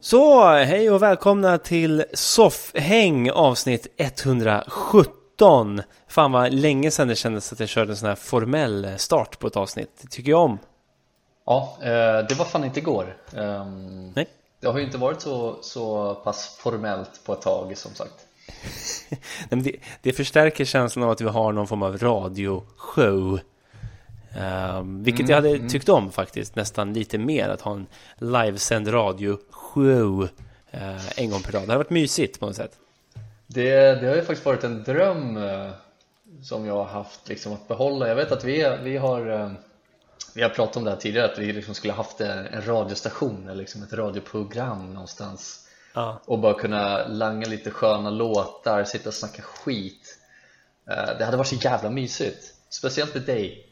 Så, hej och välkomna till Soffhäng avsnitt 170. 117. Fan vad länge sedan det kändes att jag körde en sån här formell start på ett avsnitt. Det tycker jag om. Ja, eh, det var fan inte igår. Ehm, Nej. Det har ju inte varit så, så pass formellt på ett tag som sagt. Det, det förstärker känslan av att vi har någon form av radioshow. Um, vilket jag hade tyckt om faktiskt nästan lite mer att ha en livesänd radioshow uh, en gång per dag. Det hade varit mysigt på något sätt. Det, det har ju faktiskt varit en dröm eh, som jag har haft liksom att behålla. Jag vet att vi, vi har eh, vi har pratat om det här tidigare att vi liksom skulle haft en, radiostation eller liksom ett radioprogram någonstans Ja. och bara kunna langa lite sköna låtar, sitta och snacka skit. Eh, Det hade varit så jävla mysigt, speciellt med dig.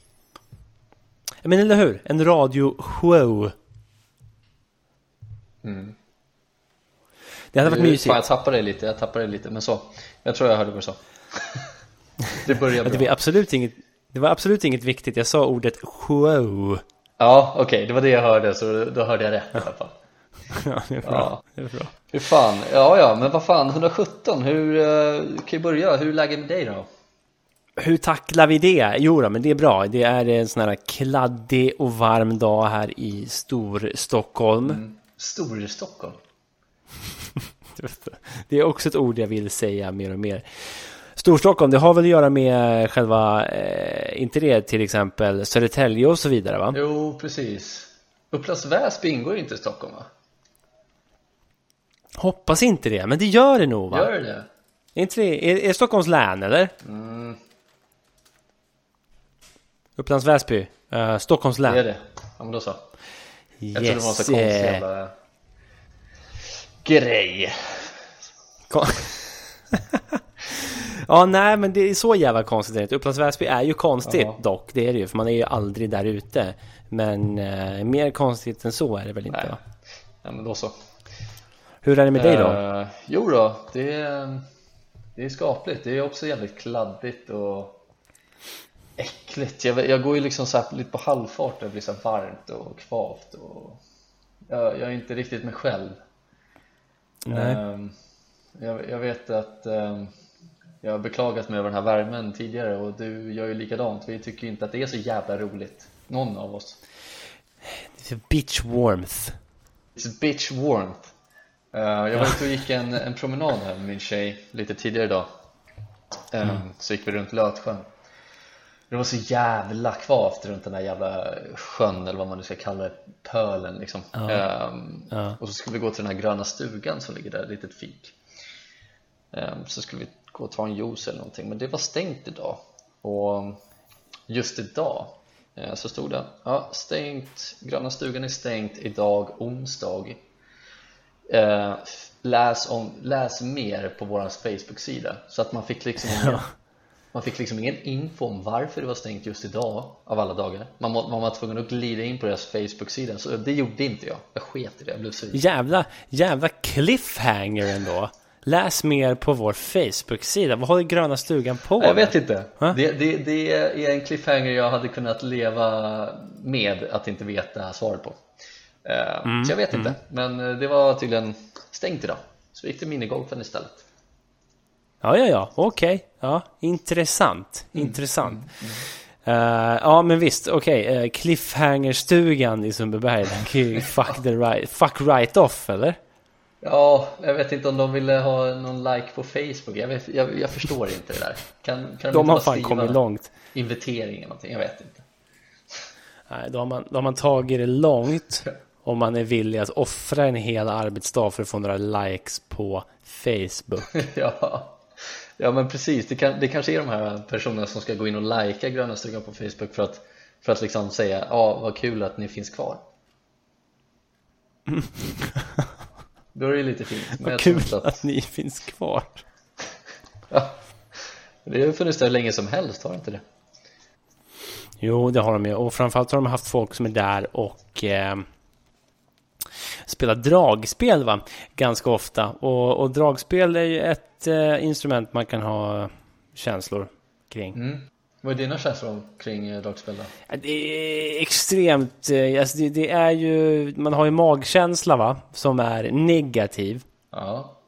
Men eller hur? En radioshow. Mm. Det hade varit Fan, mysigt. jag tappade det lite, jag tappade det lite, men så Jag tror jag hörde vad du sa Det börjar Ja, bra Det var, absolut inget, det var absolut inget viktigt. Jag sa ordet show. Ja, okej, det var det jag hörde, så då hörde jag rätt i alla fall Ja, det är bra. Ja. Det är bra. Hur fan, ja ja, men vad fan, 117, hur, eh, kan ju börja, hur är läget med dig då? Hur tacklar vi det? Jo då, men det är bra. Det är en sån här kladdig och varm dag här i Storstockholm. Storstockholm? Det är också ett ord jag vill säga mer och mer. Storstockholm, det har väl att göra med själva, eh, inte det till exempel Södertälje och så vidare va? Jo, precis Upplands Väsby ingår inte i Stockholm va? Hoppas inte det, men det gör det nog va? Gör det det? Är inte det, är, är Stockholms län eller? Mm, Upplands Väsby, eh, Stockholms län. det är det, ja men då så Jag trodde det var så konstig eh, jävla grej ja, nej, men det är så jävla konstigt. det. Upplands Väsby är ju konstigt Ja. dock, det är det ju, för man är ju aldrig där ute. Men eh, mer konstigt än så är det väl inte? Nej. Va? Ja men då så Hur är det med dig då? Eh, jo då, det är, det är skapligt. Det är också jävligt kladdigt och äckligt. Jag, jag går ju liksom så lite på halvfart det blir så varmt och kvavt och jag, jag är inte riktigt mig själv. Nej. Ehm, jag, jag vet att ehm, jag har beklagat mig över den här värmen tidigare och du gör ju likadant. Vi tycker ju inte att det är så jävla roligt, någon av oss. Är Bitch warmth. It's bitch warmth Eh, Jag var ute och gick en, en promenad här med min tjej lite tidigare idag um, Så gick vi runt Lötsjön Det var så jävla kvavt runt den där jävla sjön eller vad man nu ska kalla det, pölen liksom. Ehm, Ja. Och så skulle vi gå till den här gröna stugan som ligger där, ett litet fik. Ehm, Så skulle vi gå och ta en juice eller någonting men det var stängt idag. Och just idag eh, så stod det ja, stängt, gröna stugan är stängt idag onsdag. Eh, läs, om, läs mer på vår Facebook-sida så att man fick liksom ingen, man fick liksom ingen info om varför det var stängt just idag av alla dagar. Man, må- man var tvungen att glida in på deras Facebook-sida. Så det gjorde inte jag, jag sket i det, jag blev sur. Jävla, jävla cliffhanger ändå. Läs mer på vår Facebook-sida. Vad håller Gröna Stugan på Jag vet inte, det, det, det är en cliffhanger jag hade kunnat leva med att inte veta svaret på. Eh, Mm, Så jag vet inte, men eh, det var tydligen stängt idag. Så gick till minigolfen istället Ja, ja, ja, okej. Ja, intressant. Mm, Intressant. Eh, ja, men visst, okej. eh, Cliffhanger-stugan i Sundbyberg. den kan ju Fuck, the right, fuck right off, eller? Ja, jag vet inte om de ville ha någon like på Facebook Jag, vet, jag, jag förstår inte det där Kan, kan de, De har fan kommit långt. Invitering eller någonting, jag vet inte Nej, då har, man, då har man tagit det långt om man är villig att offra en hel arbetsdag för att få några likes på Facebook. ja. Ja men precis, det, kan, det kanske är de här personerna som ska gå in och likea Gröna stugan på Facebook för att, för att liksom säga ja vad kul att ni finns kvar Då är det lite fint Vad kul att... att, ni finns kvar. ja, Det har funnits där länge som helst, har det inte det? Jo, det har de ju. Och framförallt har de haft folk som är där och eh, spelar dragspel va? ganska ofta. Och, och dragspel är ju ett eh, instrument man kan ha känslor kring. Mm. Vad är dina känslor kring eh, dragspel då? Det är extremt, eh, alltså det, det är ju, man har ju magkänsla va, som är negativ. Ja,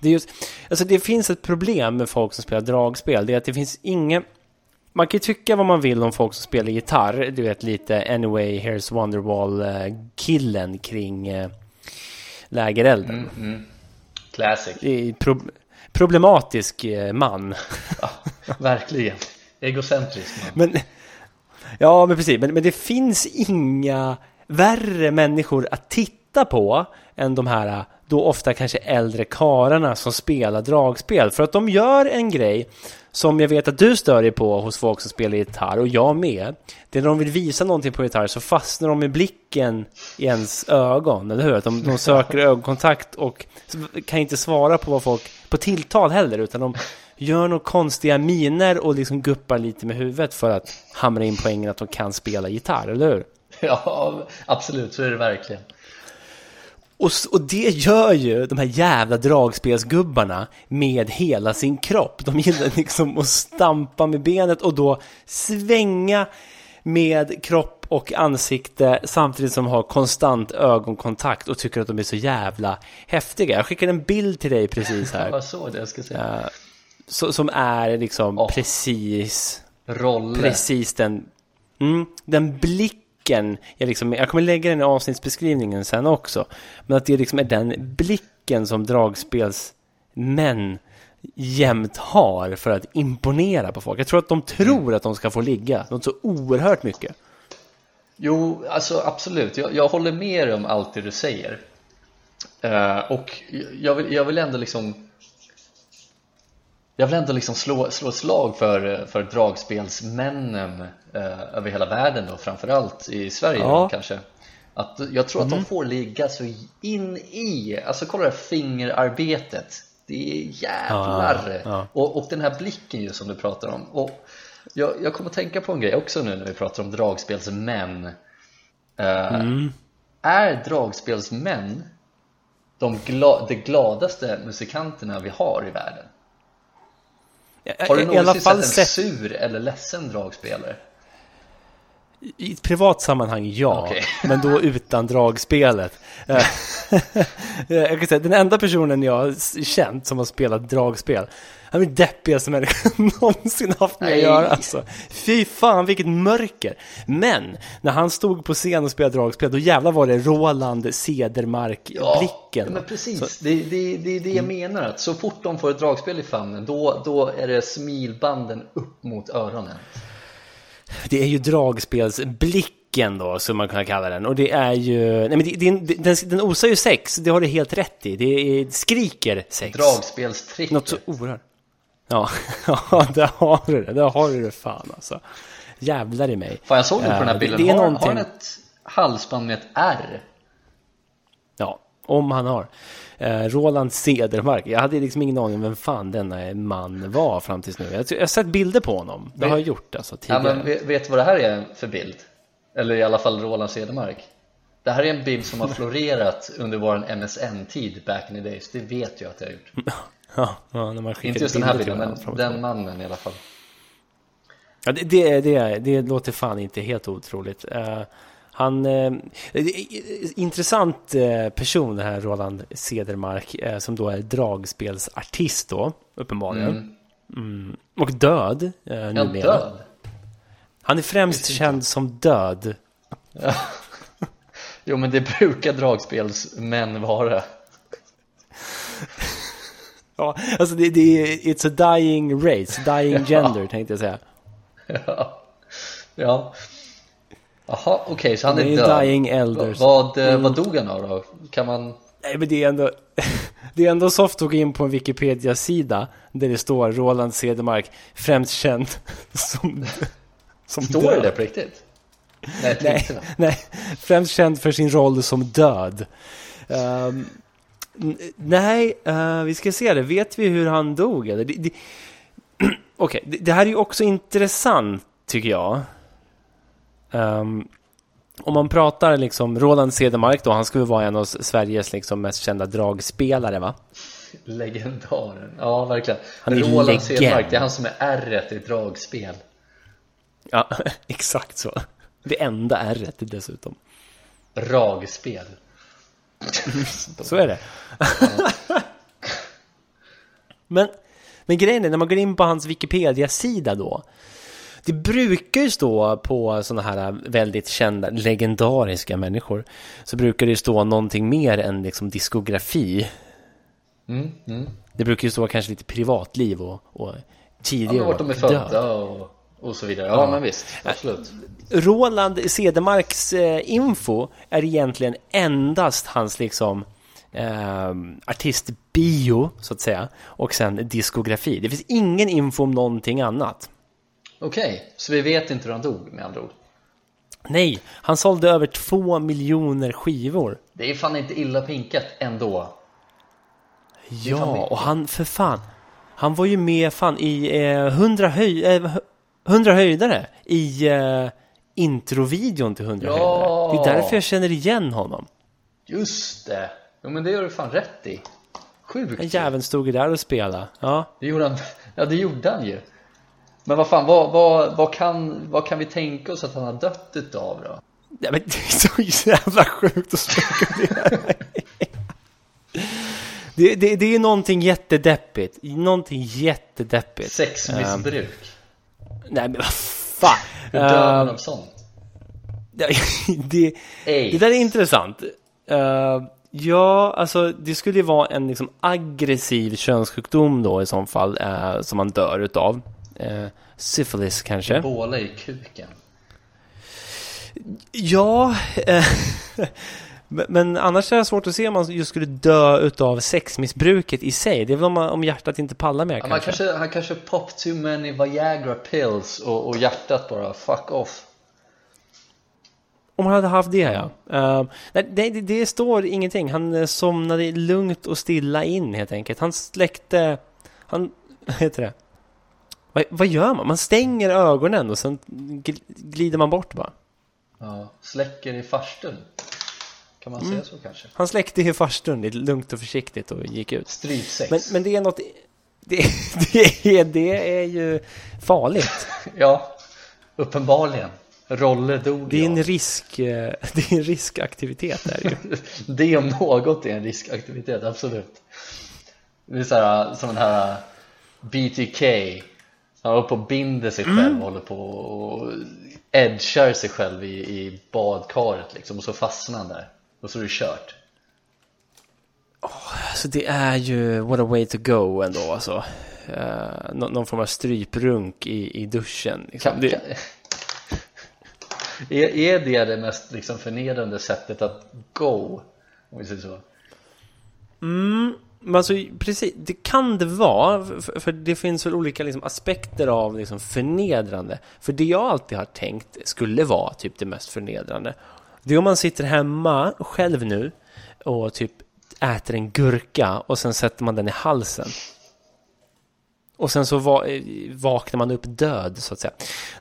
Det, är just, alltså det finns ett problem med folk som spelar dragspel. Det är att det finns ingen... Man kan ju tycka vad man vill om folk som spelar gitarr. Du vet lite Anyway, Here's Wonderwall-killen kring eh, lägerelden. mm, mm. Classic. Pro problematisk eh, man. Ja, verkligen. Egocentrisk man. Men, ja, men precis. Men, men det finns inga värre människor att titta på än de här då ofta kanske äldre kararna som spelar dragspel. För att de gör en grej som jag vet att du stör dig på hos folk som spelar gitarr och jag med. Det är när de vill visa någonting på gitarr så fastnar de med blicken i ens ögon, eller hur? Att de, de söker ögonkontakt och kan inte svara på vad folk, på tilltal heller, utan de gör några konstiga miner och liksom guppar lite med huvudet för att hamra in poängen att de kan spela gitarr, eller hur? Ja, absolut, så är det verkligen. Och, och det gör ju de här jävla dragspelsgubbarna med hela sin kropp. De gillar liksom att stampa med benet och då svänga med kropp och ansikte samtidigt som har konstant ögonkontakt och tycker att de är så jävla häftiga. Jag skickade en bild till dig precis här. vad så det jag ska säga. Så, som är liksom Åh. precis Rolle. Precis den, mm, den blicken. Jag, liksom, jag kommer lägga den i avsnittsbeskrivningen sen också. Men att det liksom är den blicken som dragspelsmän jämt har för att imponera på folk. Jag tror att de tror att de ska få ligga något så oerhört mycket. Jo, alltså absolut. Jag, jag håller med dig om allt det du säger. Uh, och jag vill, jag vill ändå liksom jag vill ändå liksom slå, slå ett slag för, för dragspelsmännen eh, över hela världen och framförallt i Sverige Ja. kanske. Att, jag tror att de får ligga så in i, alltså kolla det här fingerarbetet. Det är jävlar! Ja, ja. Och, och den här blicken ju som du pratar om. Och jag, jag kommer att tänka på en grej också nu när vi pratar om dragspelsmän. Eh, Är dragspelsmän de gla, de gladaste musikanterna vi har i världen? Har du någonsin sett en sett sur eller ledsen dragspelare? i ett privat sammanhang, ja. Okej. Men då utan dragspelet. Eh, jag kan säga, den enda personen jag har känt som har spelat dragspel, han är den deppigaste människan jag någonsin haft med att göra. Alltså. Fy fan, vilket mörker. Men, när han stod på scen och spelade dragspel, då jävlar var det Roland Cedermark-blicken. Ja, men precis. Det, det, det är det jag menar. Att så fort de får ett dragspel i famnen, då, då är det smilbanden upp mot öronen. Det är ju dragspelsblicken då, som man kan kalla den. Och det är ju... Nej, men det, det, den, den osar ju sex, det har du helt rätt i. Det är, skriker sex. Dragspelstricket. Något så oerhört. Ja, ja, där har du det. Där har du det fan alltså. Jävlar i mig. Fan, jag såg det på den här Eh, bilden. Det är har, någonting... har han ett halsband med ett R? Ja, om han har. Eh, Roland Cedermark. Jag hade liksom ingen aning om vem fan denna man var fram tills nu. Jag, har sett bilder på honom. Det har jag gjort alltså Ja, tidigare. men vet, vet du vad det här är för bild? Eller i alla fall Roland Cedermark. Det här är en bild som har florerat under vår MSN-tid back in the days. Det vet jag att jag har gjort. Ja, ja, när man skickar Inte just den här bilden, men den mannen i alla fall. Ja, det, det, det, det låter fan inte helt otroligt. Eh, han... Uh, intressant eh, person det här Roland Cedermark, eh, som då är dragspelsartist då, uppenbarligen. Mm. Mm. Och död, uh, Ja, numera. död. Han är främst känd som död. Jo men det brukar dragspelsmän vara. Ja, alltså det, det är It's a dying race, dying gender tänkte jag säga. Ja. ja. Jaha, okej, så han är, Det är död. dying elders. Vad, eh, vad dog han av då? Kan man... Nej men det är ändå Det är ändå soft att gå in på en Wikipedia-sida Där det står Roland Cedermark Främst känd som, som Står det död. det på riktigt? Nej, Nej, nej, främst känd för sin roll som död n- Nej, eh, vi ska se det Vet vi hur han dog eller? Det, det, Okej, det, det här är ju också intressant tycker jag Um, om man pratar liksom Roland Cedermark då, han skulle vara en av Sveriges liksom mest kända dragspelare va? Legendaren, ja verkligen. Han är Roland legend. Cedermark, det är han som är r i dragspel. Ja, exakt så. Det enda r dessutom. Ragspel. Så är det. men, men grejen är, när man går in på hans Wikipedia-sida då. Det brukar ju stå på sådana här väldigt kända, legendariska människor. Så brukar det ju stå någonting mer än liksom diskografi. Mm, mm. Det brukar ju stå kanske lite privatliv och, och tidig Ja, vart de är födda och, och så vidare. Ja, men visst, absolut. Roland Cedermarks eh, info är egentligen endast hans liksom eh, artistbio så att säga och sen diskografi. Det finns ingen info om någonting annat. Okej, så vi vet inte hur han dog med andra ord. Nej, han sålde över två miljoner skivor. Det är fan inte illa pinkat ändå. Ja, och han för fan. Han var ju med fan i eh, 100, höj, eh, 100 höjdare i eh, introvideon till 100 Ja. höjdare. Det är därför jag känner igen honom. Just det! Jo men det gör du fan rätt i. Den Sjukt! jäveln stod ju där och spelade. Ja. Det gjorde han, ja det gjorde han ju. Men vad fan, vad, vad, vad, kan, vad kan vi tänka oss att han har dött utav då? Ja, men det är så jävla sjukt att spekulera det, det, det är någonting jättedeppigt. Någonting jättedeppigt. Sexmissbruk. Nej men vad fan. Hur dör man Ehm, av sånt? det, det, det där är intressant. Eh, ja, alltså det skulle ju vara en liksom aggressiv könssjukdom då i så fall eh, som man dör utav. Uh, syfilis kanske. Båla i kuken. Ja, eh, men- annars är det svårt att se om man just skulle dö utav sexmissbruket i sig. Det är väl om, man, om hjärtat inte pallar mer Ja, kanske. kanske. Han kanske pop too many Viagra pills och, och hjärtat bara fuck off. Om han hade haft det ja. Eh, nej, det, det, står ingenting. Han eh, somnade lugnt och stilla in helt enkelt. Han släckte... Han... Heter det? Vad, vad gör man? Man stänger ögonen och sen gl- glider man bort bara. Ja, släcker i farstun. Kan man Mm. säga så kanske? Han släckte i farstun lite lugnt och försiktigt och gick ut. Strypsex. Men, men det är något... Det, det, är, det är ju farligt. Ja, uppenbarligen. Rolle dog Det är en risk... eh, Det är en riskaktivitet där ju. Det om något är en riskaktivitet, absolut. Det är så här, som den här BTK. Han håller på och binder sig själv Mm. och håller på och edgar sig själv i, i badkaret liksom och så fastnar han där. Och så är det kört. Alltså det är ju what a way to go ändå alltså. Uh, nå- någon form av stryprunk i, i duschen. Liksom. Kan, Det, är, är det det mest liksom förnedrande sättet att go? Om vi säger så. men alltså, precis, det kan det vara. För, för det finns väl olika liksom, aspekter av liksom, förnedrande. För det jag alltid har tänkt skulle vara typ det mest förnedrande. Det är om man sitter hemma själv nu och typ äter en gurka och sen sätter man den i halsen. Och sen så va vaknar man upp död så att säga.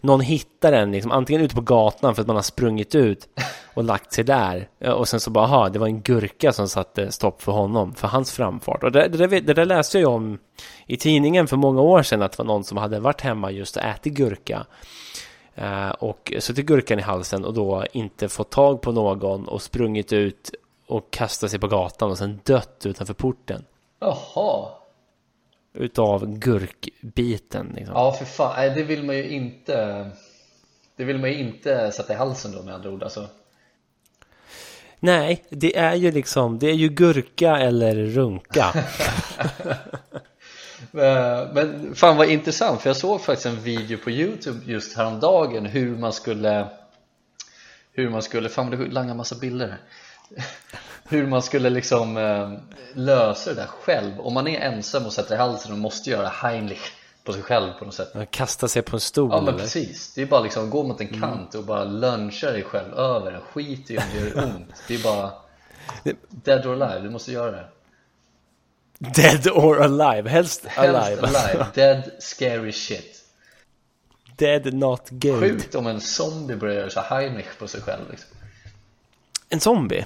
Någon hittar den liksom, antingen ute på gatan för att man har sprungit ut och lagt sig där. Eh, och sen så bara, aha, det var en gurka som satte stopp för honom, för hans framfart. Och det, det, där, det där läste jag om i tidningen för många år sedan, att det var någon som hade varit hemma just och ätit gurka. Eh, och suttit gurkan i halsen och då inte fått tag på någon och sprungit ut och kastat sig på gatan och sen dött utanför porten. Jaha, Utav gurkbiten liksom. ja för fan, nej det vill man ju inte Det vill man ju inte sätta i halsen då med andra ord alltså Nej, det är ju liksom, det är ju gurka eller runka. Eh, Men fan vad intressant för jag såg faktiskt en video på youtube just häromdagen hur man skulle Hur man skulle, fan det langar massa bilder här. Hur man skulle liksom eh, lösa det där själv. Om man är ensam och sätter i halsen och måste göra Heimlich på sig själv på något sätt. Man kastar sig på en stol Ja men eller? precis, det är bara liksom gå mot en kant och bara luncha dig själv över. Skit i om det gör ont, det är bara Dead or alive, du måste göra det Dead or alive, helst Helst alive. alive, dead scary shit dead not good. Sjukt om en zombie börjar göra så Heimlich på sig själv liksom. En zombie?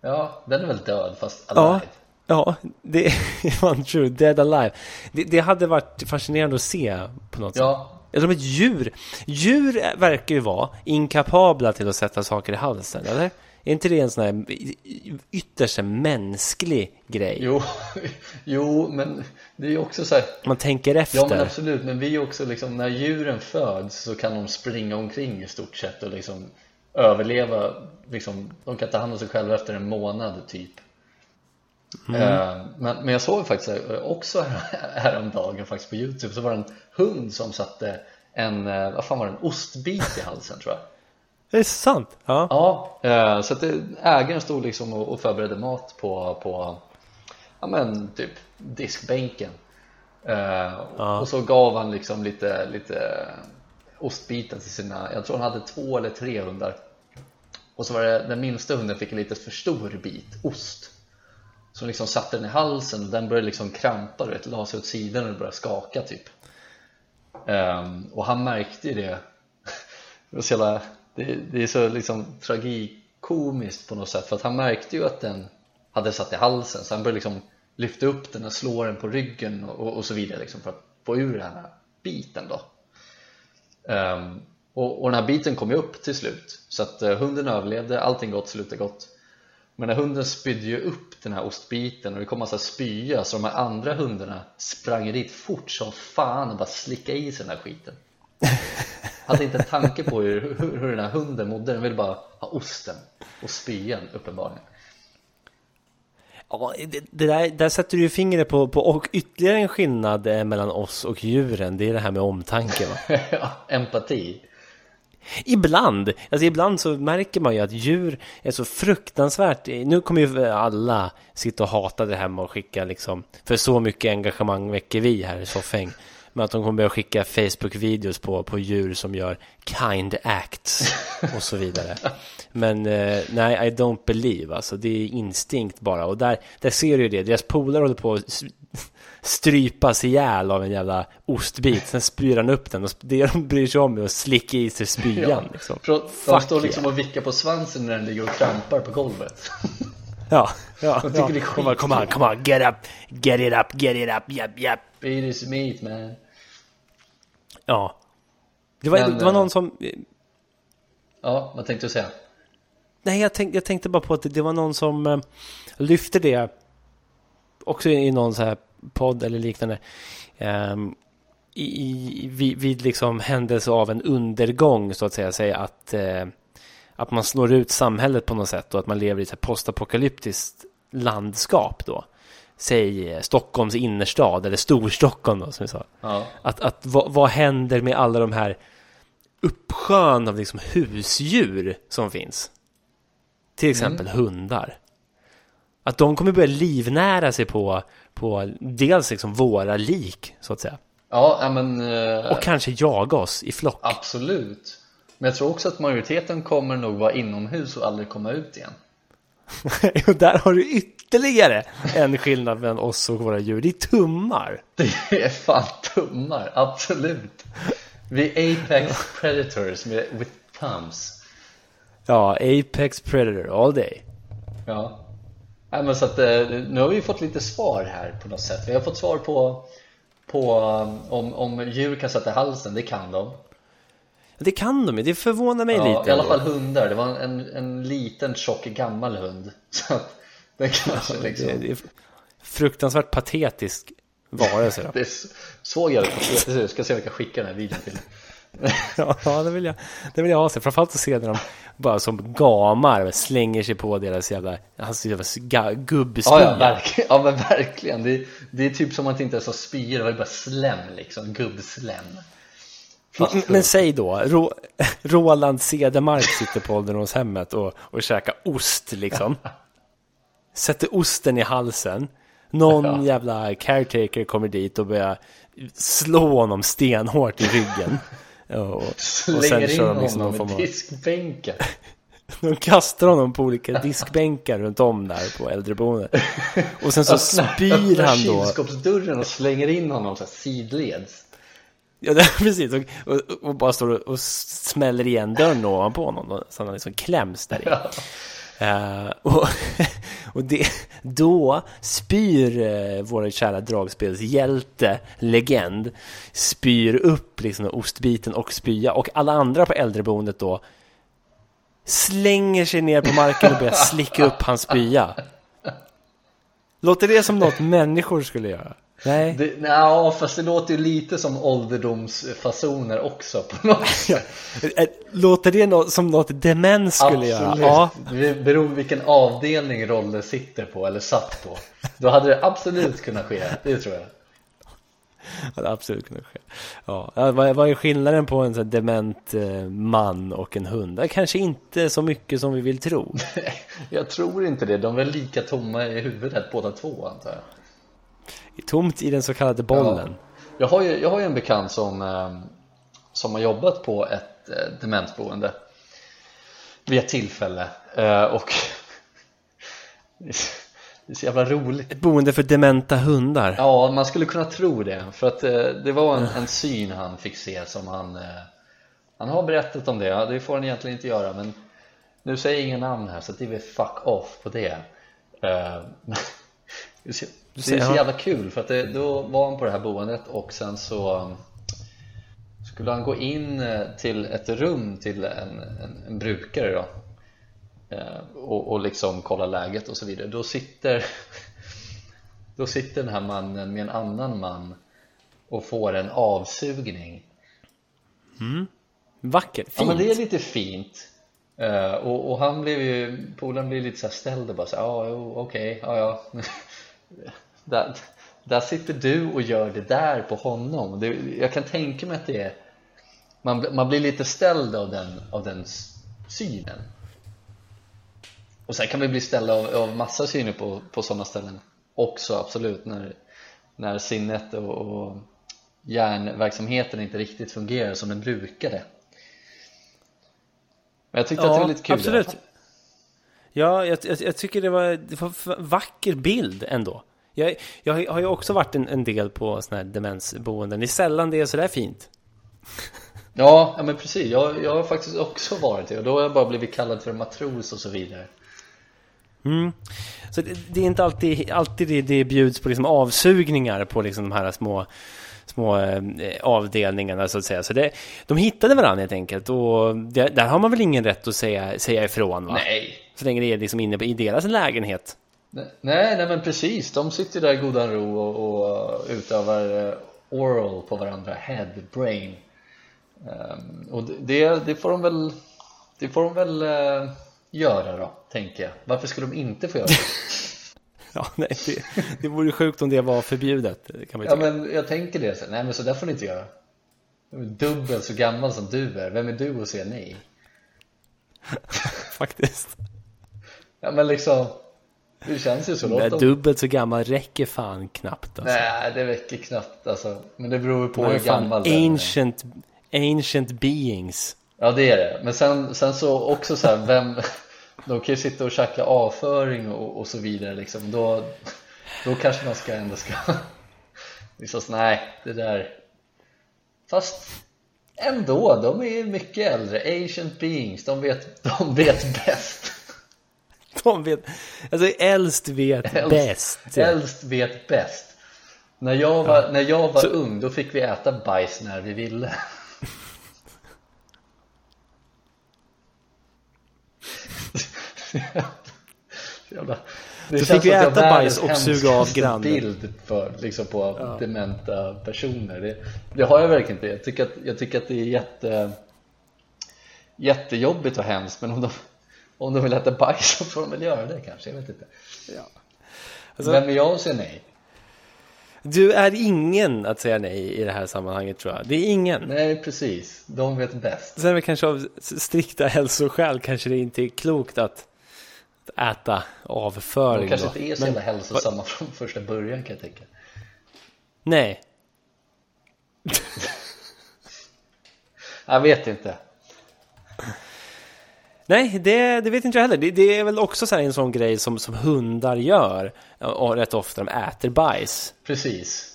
Ja, den är väl död fast alive? Ja, ja det är true. Dead alive. Det, det, hade varit fascinerande att se på något ja. sätt. Som ett djur. Djur verkar ju vara inkapabla till att sätta saker i halsen, eller? Är inte det en sån här ytterst mänsklig grej? Jo, jo, men det är ju också så här Man tänker efter Ja men absolut, men vi är också liksom När djuren föds så kan de springa omkring i stort sett och liksom Överleva liksom, De kan ta hand om sig själva efter en månad typ mm. uh, men, men jag såg faktiskt också häromdagen faktiskt på Youtube Så var det en hund som satte en, eh, vad fan var det, en ostbit i halsen tror jag det är sant? Ja, ja eh, så att ägaren stod liksom och förberedde mat på, på ja men typ diskbänken. Eh, ja. och så gav han liksom lite, lite ostbitar till sina, jag tror han hade två eller tre hundar. Och så var det den minsta hunden fick en lite för stor bit ost. Som liksom satte den i halsen och den började liksom krampa, du vet, la sig åt sidan och började skaka typ. Um, och han märkte ju det. Det var så jävla det, det är så liksom tragikomiskt på något sätt för att han märkte ju att den hade satt i halsen. Så han började liksom lyfta upp den och slå den på ryggen och, och så vidare liksom för att få ur den här biten då. Um, och, och den här biten kom ju upp till slut. Så att uh, hunden överlevde, allting gott, slutade gott. Men när hunden spydde ju upp den här ostbiten och det kom massa spya så de här andra hundarna sprang dit fort som fan och bara slickade i sig den här skiten. hade inte en tanke på hur, hur, hur den här hunden mådde, den ville bara ha osten och spyan uppenbarligen. Ja, det, det där, där sätter du ju fingret på, på och ytterligare en skillnad eh, mellan oss och djuren, det är det här med omtanke va? ja, empati. Ibland, alltså ibland så märker man ju att djur är så fruktansvärt. Nu kommer ju alla sitta och hata det här med att skicka liksom För så mycket engagemang väcker vi här i Soffhäng med att de kommer börja skicka Facebook-videos på, på djur som gör kind acts och så vidare. Men eh, nej, I don't believe, alltså det är instinkt bara. Och där, där ser du ju det, deras polare håller på att strypas ihjäl av en jävla ostbit, sen spyr han upp den och det de bryr sig om är att slicka i sig spyan. Ja, liksom. De står liksom yeah. och vickar på svansen när den ligger och krampar på golvet. Ja, ja. De tycker ja. det är skit. Come on, come on, come on, get up, get it up, get it up, yep, yep. Beat is meat man. Ja. Det var, Men, det var någon eh, som... Ja, vad tänkte du säga? Nej, jag, tänk, jag tänkte bara på att det, var någon som uh, lyfte det också i någon så här podd eller liknande. Um, i, vid, vid liksom händelse av en undergång så att säga, säga att, uh, att man slår ut samhället på något sätt och att man lever i ett postapokalyptiskt landskap då säg eh, Stockholms innerstad eller Storstockholm då, som vi sa. Ja. Att, att vad, vad händer med alla de här uppsjön av liksom husdjur som finns? Till exempel mm. hundar. Att de kommer börja livnära sig på, på dels liksom våra lik, så att säga. Ja, men... Uh, och kanske jaga oss i flock. Absolut. Men jag tror också att majoriteten kommer nog vara inomhus och aldrig komma ut igen. och där har du ytterligare en skillnad mellan oss och våra djur. Det är tummar. Det är fan tummar, absolut. Vi är apex predators med, with thumbs. Ja, apex predator all day. Ja. ja men så att, eh, nu har vi fått lite svar här på något sätt. Vi har fått svar på, på um, om, om djur kan sätta halsen, det kan de. Det kan de ju, det förvånar mig ja, lite. I alla fall hundar, det var en, en liten tjock gammal hund. Så att det kanske liksom... Det, det är fruktansvärt patetisk varelse då. det såg jag det, jag ska se om jag kan skicka den här videon till Ja, det vill jag, det vill jag ha sig. Framförallt att se när de bara som gamar slänger sig på deras jävla, hans jävla gubbspya. Ja, ja, verkligen. Ja, men verkligen. Det, det är typ som att det inte ens har spyor, det var bara slem liksom, gubbslem. Men, men säg då, Ro, Roland Cedermark sitter på ålderdomshemmet och, och käkar ost liksom. Sätter osten i halsen. Någon ja. jävla caretaker kommer dit och börjar slå honom stenhårt i ryggen. Och, och sen kör de liksom honom med diskbänkar. De kastar honom på olika diskbänkar runt om där på äldreboendet. Och sen så spyr han då. kylskåpsdörren och slänger in honom så här sidleds. Ja, precis. Och, och, och, bara står och, och smäller igen dörren ovanpå honom så han liksom kläms där i. Ja. Uh, och, och det, då spyr uh, vår kära dragspelshjälte, legend, spyr upp liksom ostbiten och spya. Och alla andra på äldreboendet då slänger sig ner på marken och börjar slicka upp hans spya. Låter det som något människor skulle göra? Nej. Det, ja, fast det låter ju lite som ålderdomsfasoner också på något sätt. Låter det no som något demens skulle absolut. göra? Ja. Det beror på vilken avdelning Rolle sitter på eller satt på. Då hade det absolut kunnat ske, det tror jag. hade absolut kunnat ske. Ja, vad, vad är skillnaden på en sån dement eh, man och en hund? Kanske inte så mycket som vi vill tro. jag tror inte det. De är väl lika tomma i huvudet båda två antar jag. Tomt i den så kallade bollen. Ja. Jag, har ju, jag har ju en bekant som, eh, som har jobbat på ett eh, demensboende vid ett tillfälle eh, och det är så jävla roligt Ett boende för dementa hundar Ja, man skulle kunna tro det för att det var en, en syn han fick se som han Han har berättat om det, det får han egentligen inte göra men Nu säger jag inga namn här så det är väl fuck off på det det är så jävla kul för att det, då var han på det här boendet och sen så um, skulle han gå in eh, till ett rum till en, en, en brukare då eh, och, och liksom kolla läget och så vidare. Då sitter då sitter den här mannen med en annan man och får en avsugning. Mm. Vackert, fint Ja men det är lite fint. Uh, och, och, han blev ju, polaren blev lite så ställd och bara så ja okej, okay, ja ja där, där sitter du och gör det där på honom. Det, jag kan tänka mig att det är man, man blir lite ställd av den, av den synen. Och sen kan vi bli ställda av, av massa syner på, på sådana ställen också absolut när, när sinnet och, och hjärnverksamheten inte riktigt fungerar som den brukade. Men jag tyckte ja, att det var lite kul absolut. Ja, jag, jag, jag, tycker det var, det var vacker bild ändå jag, jag har ju också varit en, en del på sådana här demensboenden. Det är sällan det är sådär fint. Ja, ja men precis. Jag, jag har faktiskt också varit det och då har jag bara blivit kallad för matros och så vidare. Mm. Så det, det, är inte alltid, alltid det, det bjuds på liksom avsugningar på liksom de här små, små eh, avdelningarna så att säga. Så det, de hittade varandra helt enkelt och det, där har man väl ingen rätt att säga, säga ifrån va? Nej. Så länge det är liksom inne i deras lägenhet. Nej, nej men precis, de sitter där i godan ro och, och utövar uh, oral på varandra, head, brain. Um, och det, det får de väl det får de väl uh, göra då, tänker jag. Varför skulle de inte få göra det? ja, nej, det, det vore sjukt om det var förbjudet kan man Ja men jag tänker det, så, nej men så där får ni inte göra. Dubbelt så gammal som du är, vem är du att säga nej? Faktiskt Ja men liksom det känns ju så. Men dubbelt så gammal räcker fan knappt alltså. Nej, det räcker knappt alltså. Men det beror på hur gammal den är. Ancient, ancient beings. Ja, det är det. Men sen, sen så också så här, vem... De kan ju sitta och käka avföring och, och så vidare liksom. Då, då kanske man ska ändå ska... Liksom, nej, det där... Fast ändå, de är mycket äldre. Ancient beings, de vet, de vet bäst. De vet, alltså äldst vet äldst, bäst. Äldst vet bäst. När jag var, ja. när jag var Så... ung, då fick vi äta bajs när vi ville. Jävla. Det så fick vi äta bajs och suga av grannen. bild för, liksom på ja. dementa personer. Det, det, har jag verkligen inte. Jag tycker att, jag tycker att det är jätte, jättejobbigt och hemskt. Men om de, om de vill äta bajs så får de väl göra det kanske, jag vet inte. Ja. alltså, Vem är jag att säga nej? Du är ingen att säga nej i det här sammanhanget tror jag. Det är ingen. Nej precis, de vet bäst. Sen är det kanske av strikta hälsoskäl kanske det inte är klokt att äta avföring De kanske då. inte är så jävla hälsosamma från första början kan jag tänka. Nej. Jag vet inte Nej, det, det, vet inte jag heller. Det, det är väl också så en sån grej som, som hundar gör och rätt ofta. De äter bajs. Precis.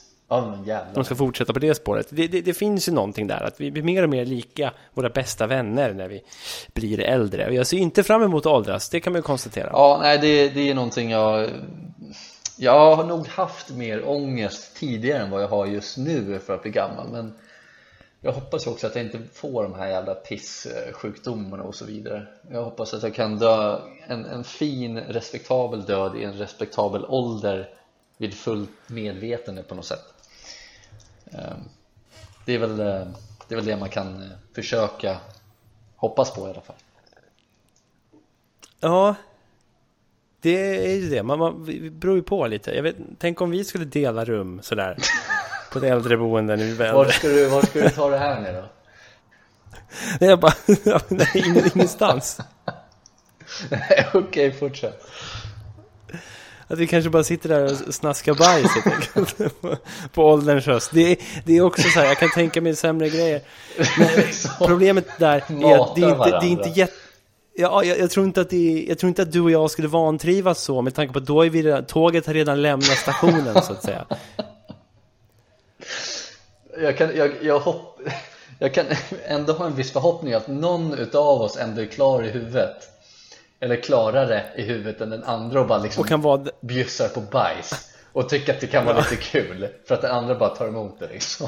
Jävlar. De ska fortsätta på det spåret. Det, det, det, finns ju någonting där, att vi blir mer och mer lika våra bästa vänner när vi blir äldre. Och jag ser inte fram emot att åldras, det kan man ju konstatera. Ja, nej det, det är någonting jag... Jag har nog haft mer ångest tidigare än vad jag har just nu för att bli gammal. Men jag hoppas också att jag inte får de här jävla pisssjukdomarna och så vidare. Jag hoppas att jag kan dö en, en fin, respektabel död i en respektabel ålder vid fullt medvetande på något sätt. Ehm, det är väl eh, det, är väl det man kan eh, försöka hoppas på i alla fall. Ja, det är ju det. Man, man det beror ju på lite. Jag vet, tänk om vi skulle dela rum sådär på ett äldreboende nu väl. Var ska du, var ska du ta det här nu då? Nej, jag bara, nej, ingenstans. Okej, okay, fortsätt. Att vi kanske bara sitter där och snaskar bajs helt enkelt. på ålderns höst. Det är, det är också så här, jag kan tänka mig sämre grejer. Problemet där är att det är inte, det är inte jätte... Ja, jag, jag, tror inte att det, jag tror inte att du och jag skulle vantrivas så med tanke på att då är vi redan, tåget har redan lämnat stationen så att säga. Jag kan, jag, jag, hopp, jag kan ändå ha en viss förhoppning att någon utav oss ändå är klar i huvudet. Eller klarare i huvudet än den andra och bara liksom och kan vara... bjussar på bajs. Och tycker att det kan vara ja. lite kul. För att den andra bara tar emot det liksom.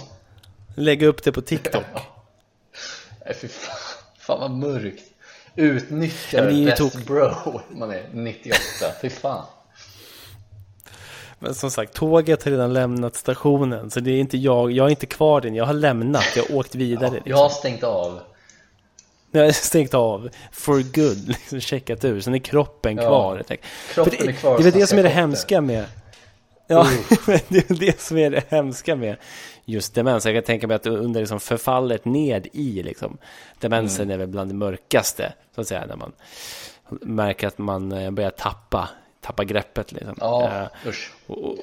Lägga upp det på TikTok. Nej fy fan, fan vad mörkt. Utnyttjar ja, best bro man är 98, fy fan men som sagt, tåget har redan lämnat stationen Så det är inte jag, jag är inte kvar den Jag har lämnat, jag har åkt vidare ja, liksom. Jag har stängt av jag har stängt av for good, liksom checkat ur, sen är kroppen ja, kvar. Kroppen det, är kvar. Det är det som är det hemska med Ja, det är det som är det hemska med just demens. Jag kan tänka mig att under liksom förfallet ned i liksom, demensen mm. är väl bland det mörkaste, så att säga, när man märker att man eh, börjar tappa, tappa greppet. Liksom. Ja, usch. Och,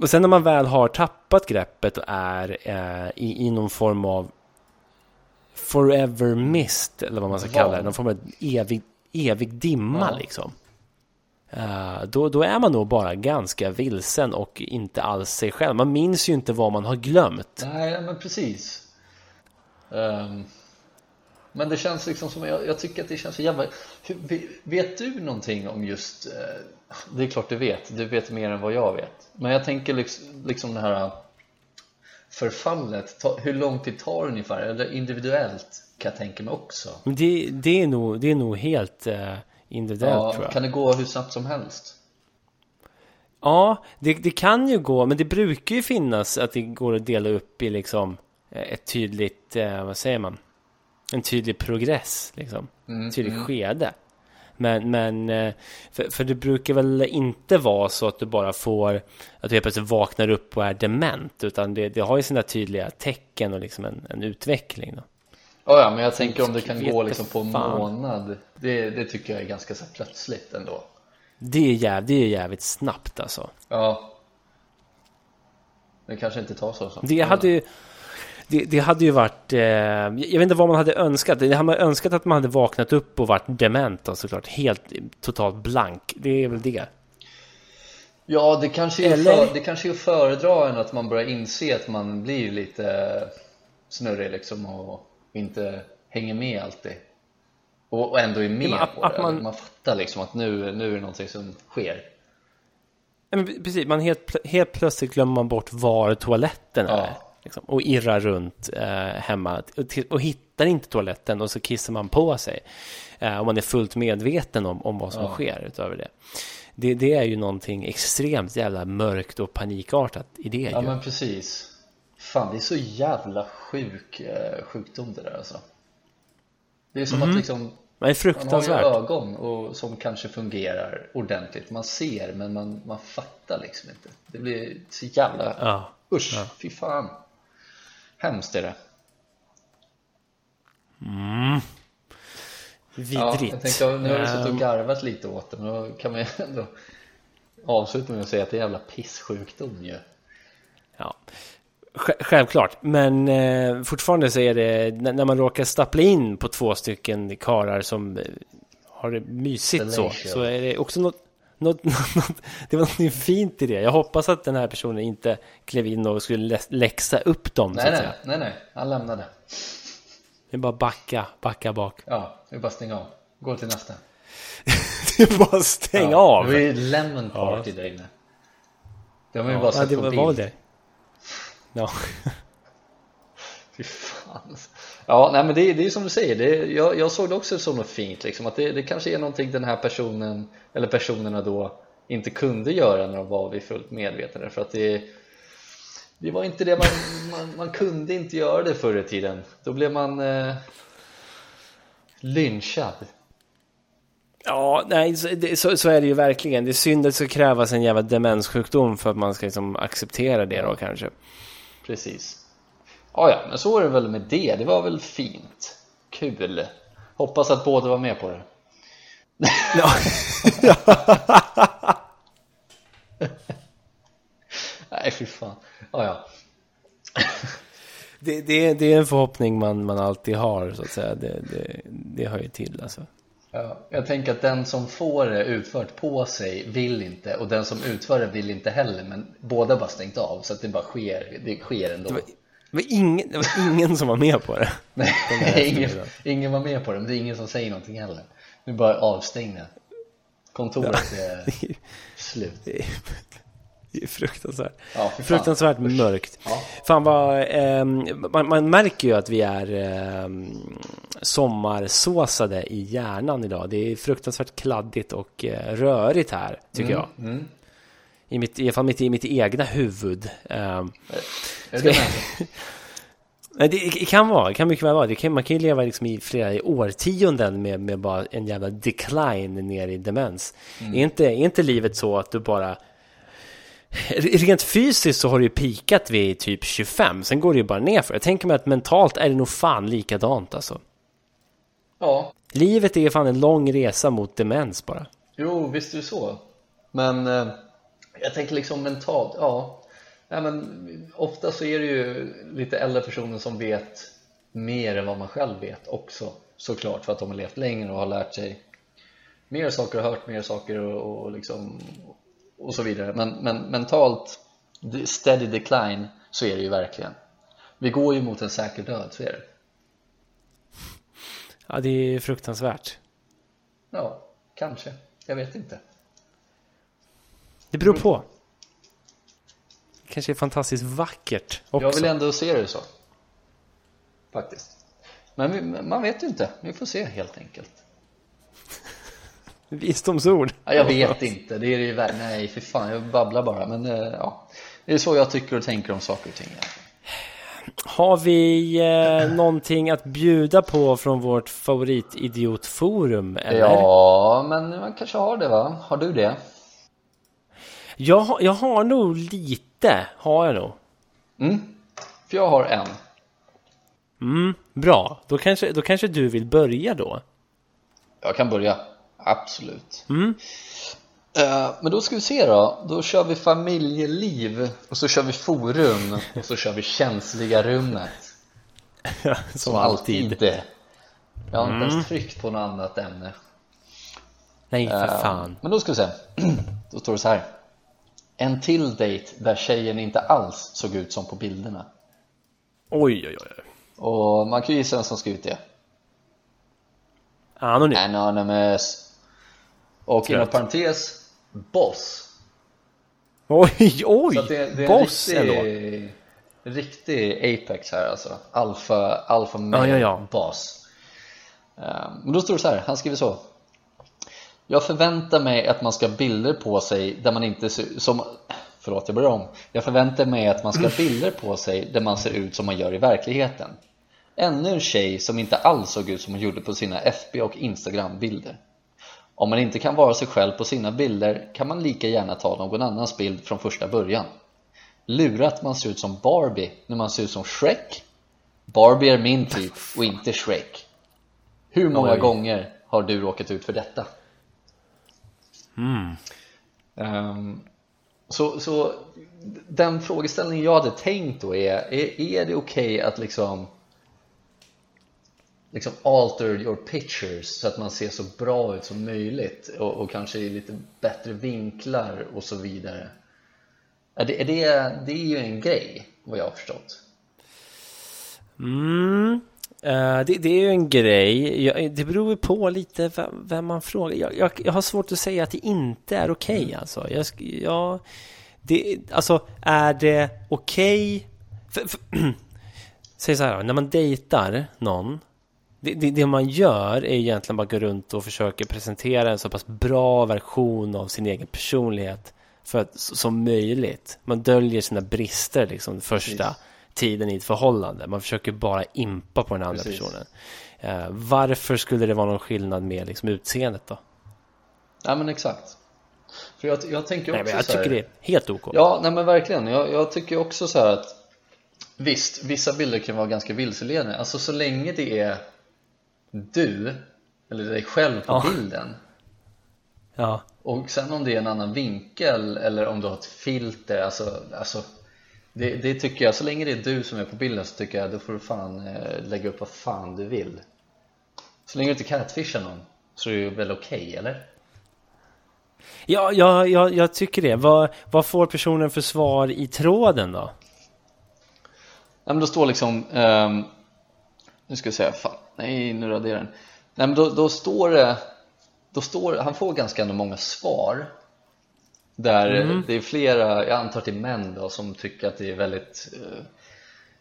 och sen när man väl har tappat greppet och är uh, i, i någon form av forever mist, eller vad man ska ja. kalla det. Någon form av evig, evig dimma ja. liksom. Uh, då, då är man nog bara ganska vilsen och inte alls sig själv. Man minns ju inte vad man har glömt. Nej, men precis. Um, men det känns liksom som, jag, jag, tycker att det känns så jävla... Vet du någonting om just... Uh, det är klart du vet, du vet mer än vad jag vet. Men jag tänker liksom, liksom det här förfallet, ta, hur lång tid tar det ungefär? Eller individuellt kan jag tänka mig också. Det, det, är, nog, det är nog helt uh, individuellt ja, tror jag. Kan det gå hur snabbt som helst? Ja, det, det kan ju gå, men det brukar ju finnas att det går att dela upp i liksom eh, ett tydligt, vad säger man? En tydlig progress, liksom. Mm, tydligt mm. skede. Men, men eh, för, för, det brukar väl inte vara så att du bara får att du helt plötsligt vaknar upp och är dement utan det, det har ju sina tydliga tecken och liksom en, en utveckling. Då. Oh ja, men jag tänker om det kan gå liksom på en månad det, det tycker jag är ganska så plötsligt ändå. Det är, jäv, det är jävligt snabbt alltså. Ja. Det kanske inte tar så. så. Det hade ju det, det, hade ju varit, eh, jag vet inte vad man hade önskat. Det hade man önskat att man hade vaknat upp och varit dement då, såklart. Helt totalt blank. Det är väl det. Ja, det kanske är, Eller... för, det kanske är att föredra än att man börjar inse att man blir lite snurrig liksom och inte hänger med alltid. Och, ändå är med ja, på att det. Man... man fattar liksom att nu, nu är det någonting som sker. Men precis, man helt, helt plötsligt glömmer man bort var toaletten är. Ja. Liksom, och irrar runt eh, hemma och, och, hittar inte toaletten och så kissar man på sig. Eh, och man är fullt medveten om, om vad som ja. sker utöver det. det. Det är ju någonting extremt jävla mörkt och panikartat i det. Ja ju. men precis. Fan det är så jävla sjuk eh, sjukdom det där alltså. Det är som mm. att liksom det är fruktansvärt. Man har ju ögon och, som kanske fungerar ordentligt. Man ser men man, man fattar liksom inte. Det blir så jävla... Ja. Usch, ja. fy fan. Hemskt är det. Mm. Vidrigt. Ja, jag tänkte, nu har vi suttit och ehm. garvat lite åt det, men då kan man ju ändå avsluta med att säga att det är jävla pissjukdom ju. Ja, självklart. Men eh, fortfarande så är det när man råkar stappla in på två stycken karar som eh, har det mysigt så, så är det också något något, något, det var något fint i det. Jag hoppas att den här personen inte klev in och skulle läxa upp dem. Nej, nej, nej, nej, han lämnade. Det är bara backa, backa bak. Ja, det är bara stänga av. Gå till nästa. det är bara stäng ja, av. Det är lemon party ja. där inne. Det har man ju ja, bara sett det på var, bild. Var det? Ja. Fy fan. Ja, nej men det, det är som du säger, det, jag, jag såg det också som något fint liksom, att det, det kanske är någonting den här personen eller personerna då inte kunde göra när de var vid fullt medvetande för att det det var inte det man, man, man kunde inte göra det förr i tiden då blev man eh, lynchad Ja, nej, så, så, är det ju verkligen. Det är synd att det ska krävas en jävla demenssjukdom för att man ska liksom acceptera det då kanske. Precis. Ja, ja, men så är det väl med det. Det var väl fint. Kul. Hoppas att båda var med på det. Ja. Nej, fy fan. Ja, ja. det, det, det är en förhoppning man, man alltid har, så att säga. Det, det, det hör ju till, alltså. Ja, jag tänker att den som får det utfört på sig vill inte och den som utför det vill inte heller men båda bara stängt av så att det bara sker, det sker ändå. Det var, det var, ingen, det var ingen som var med på det. Nej, ingen, ingen var med på det, men det är ingen som säger någonting heller. Nu bara avstängda. Kontoret ja. är slut. Det är fruktansvärt. Ja, fruktansvärt mörkt. Ja. Fan vad, eh, man, man, märker ju att vi är eh, sommarsåsade i hjärnan idag. Det är fruktansvärt kladdigt och eh, rörigt här, tycker mm, jag. Mm. I mitt, i alla fall mitt, i mitt egna huvud. Eh, det, det kan vara, det kan mycket väl vara. Det kan, man kan ju leva liksom i flera årtionden med, med bara en jävla decline ner i demens. Mm. Är, inte, är inte livet så att du bara Rent fysiskt så har det ju pikat vid typ 25, sen går det ju bara ner för Jag tänker mig att mentalt är det nog fan likadant alltså. Ja. Livet är fan en lång resa mot demens bara. Jo, visst är det så. Men eh, jag tänker liksom mentalt, ja. Nej, men ofta så är det ju lite äldre personer som vet mer än vad man själv vet också såklart för att de har levt längre och har lärt sig mer saker och hört mer saker och, och liksom och så vidare. Men, men mentalt steady decline så är det ju verkligen. Vi går ju mot en säker död, så är det. Ja, det är fruktansvärt. Ja, kanske, jag vet inte Det beror på det kanske är fantastiskt vackert också. Jag vill ändå se det så Faktiskt Men man vet ju inte, vi får se helt enkelt Visdomsord. Ja, jag vet inte, det är ju värre. Nej, för fan, jag babblar bara. Men eh, ja, det är så jag tycker och tänker om saker och ting. Har vi eh, någonting att bjuda på från vårt favoritidiotforum? Eller? Ja, men man kanske har det va? Har du det? Jag, jag har nog lite, har jag nog. Mm, för jag har en. Mm, bra. Då kanske, då kanske du vill börja då? Jag kan börja. Absolut. Mm. Uh, men då ska vi se då, då kör vi familjeliv och så kör vi forum och så kör vi känsliga rummet Som, Som alltid. alltid. Jag har inte mm. ens tryckt på något annat ämne Nej för uh, fan Men då ska vi se, då står det så här En till dejt där tjejen inte alls såg ut som på bilderna. Oj oj oj. Och man kan ju gissa vem som skrivit det. Anonym Anonymous. Och inom parentes, Boss. Oj, oj! Så det, det är Boss en riktig, riktig Apex här alltså. Alpha male ja, ja, ja. Boss. Um, Men då står det så här, han skriver så Jag förväntar mig att man ska ha bilder på sig där man inte ser som Förlåt, jag börjar om Jag förväntar mig att man ska ha bilder på sig där man ser ut som man gör i verkligheten Ännu en tjej som inte alls såg ut som hon gjorde på sina FB och Instagram-bilder om man inte kan vara sig själv på sina bilder kan man lika gärna ta någon annans bild från första början. Lura att man ser ut som Barbie när man ser ut som Shrek. Barbie är min typ och inte Shrek. Hur många Oj. gånger har du råkat ut för detta? Mm. Um, så, så den frågeställningen jag hade tänkt då är, är, är det okej okay att liksom liksom alter your pictures så att man ser så bra ut som möjligt och, och kanske i lite bättre vinklar och så vidare är det, är det, det är ju en grej vad jag har förstått Mm, uh, det, det, är ju en grej. Jag, det beror på lite vem, vem man frågar. Jag, jag, jag, har svårt att säga att det inte är okej okay, mm. alltså. Jag, jag, det, alltså, är det okej? Okay? Säg så här, när man dejtar någon det, det, det, man gör är egentligen bara att gå runt och försöka presentera en så pass bra version av sin egen personlighet för att, som möjligt. Man döljer sina brister liksom första Precis. Tiden i ett förhållande. Man försöker bara impa på den andra Precis. personen. Uh, varför skulle det vara någon skillnad med liksom, utseendet då? Ja men exakt. För jag, jag tänker också nej, men jag så tycker här, det är helt ok. Ja, nej men verkligen. Jag, jag tycker också så här att Visst, vissa bilder kan vara ganska vilseledande. Alltså så länge det är du, eller dig själv på ja. bilden Ja Och sen om det är en annan vinkel eller om du har ett filter, alltså, alltså det, det, tycker jag, så länge det är du som är på bilden så tycker jag då får du fan eh, lägga upp vad fan du vill Så länge du inte catfishar någon så är det väl okej, okay, eller? Ja, ja, ja, jag tycker det. Vad, vad får personen för svar i tråden då? Ja, men då står liksom um, Nu ska jag säga, fan, nej nu raderar den Nej men då, då står det då står, Han får ganska många svar Där mm. det är flera, jag antar till män då som tycker att det är väldigt uh,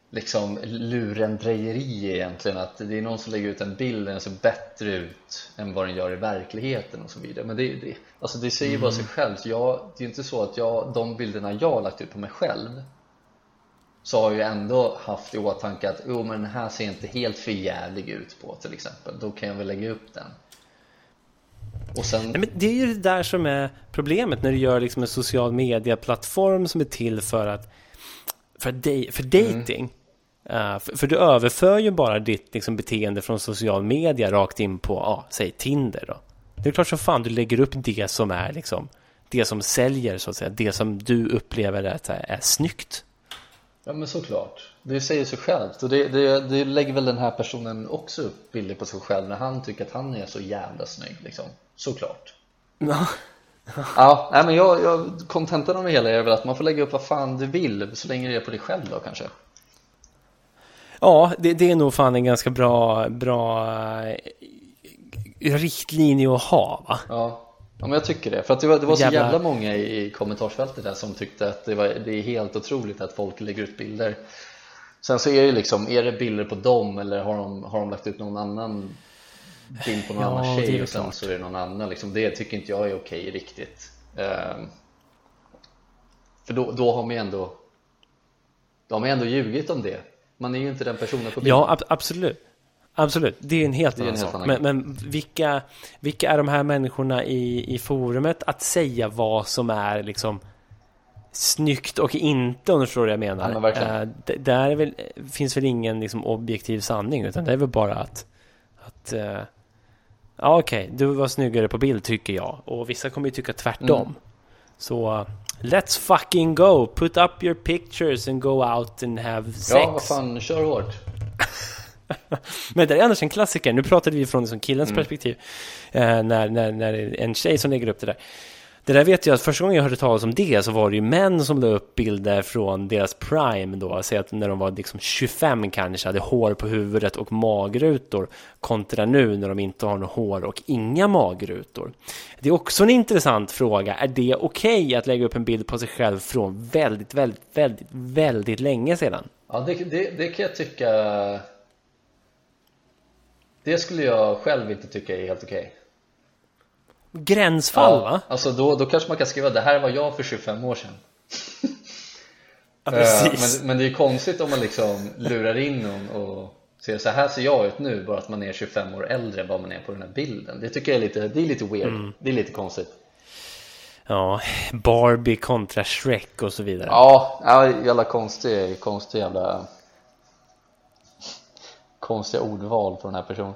liksom lurendrejeri egentligen. Att det är någon som lägger ut en bild den ser bättre ut än vad den gör i verkligheten och så vidare. Men det, det, alltså det säger mm. bara sig självt jag, det är inte så att jag, de bilderna jag har lagt ut på mig själv så har jag ändå haft i åtanke att oh, men den här ser inte helt förjävlig ut på till exempel. Då kan jag väl lägga upp den och sen... Nej, men det är ju det där som är problemet när du gör liksom en social media plattform som är till för att för, de, för dating mm. uh, för, för, du överför ju bara ditt liksom, beteende från social media rakt in på, uh, säg Tinder då. Det är klart som fan du lägger upp det som är liksom det som säljer så att säga, det som du upplever är, är snyggt. Ja men såklart, det säger sig självt och det, det, det, lägger väl den här personen också upp bilder på sig själv när han tycker att han är så jävla snygg liksom, såklart. Ja. Ja, nej, men jag, jag, kontentan av det hela är väl att man får lägga upp vad fan du vill så länge det är på dig själv då kanske. Ja, det, det är nog fan en ganska bra, bra eh, riktlinje att ha va? Ja. Ja men jag tycker det, för att det var, det var så jävla, jävla många i, i kommentarsfältet där som tyckte att det, var, det är helt otroligt att folk lägger ut bilder. Sen så är det liksom, är det bilder på dem eller har de, har de lagt ut någon annan bild på någon ja, annan tjej och sen klart. så är det någon annan liksom, Det tycker inte jag är okej riktigt. Um, För då, då har man ju ändå Då har man ändå ljugit om det. Man är ju inte den personen på bilden. Ja ab absolut. Absolut, det är en helt är annan sak. Men, men, vilka, vilka är de här människorna i, i forumet? Att säga vad som är liksom snyggt och inte om du förstår vad jag menar. Ja, uh, där väl, finns väl ingen liksom, objektiv sanning utan det är väl bara att, att uh, ja okej, okay, du var snyggare på bild tycker jag och vissa kommer ju tycka tvärtom. Mm. Så let's fucking go, put up your pictures and go out and have sex. Ja, vad fan, kör hårt. Men det är annars en klassiker. Nu pratade vi från liksom killens mm. perspektiv. Eh, när, när, när en tjej som lägger upp det där. Det där vet jag att första gången jag hörde talas om det så var det ju män som la upp bilder från deras prime då. Säg att när de var liksom 25 kanske, hade hår på huvudet och magrutor. Kontra nu när de inte har något hår och inga magrutor. Det är också en intressant fråga. Är det okej okay att lägga upp en bild på sig själv från väldigt, väldigt, väldigt, väldigt länge sedan? Ja, det, det, det kan jag tycka det skulle jag själv inte tycka är helt okej okay. Gränsfall ja, va? Alltså då, då kanske man kan skriva det här var jag för 25 år sedan ja, precis. men, men det är konstigt om man liksom lurar in någon och säger så här ser jag ut nu bara att man är 25 år äldre än vad man är på den här bilden Det tycker jag är lite, det är lite weird, mm. det är lite konstigt Ja, Barbie kontra Shrek och så vidare Ja, ja jävla konstig, konstig jävla konstiga ordval på den här personen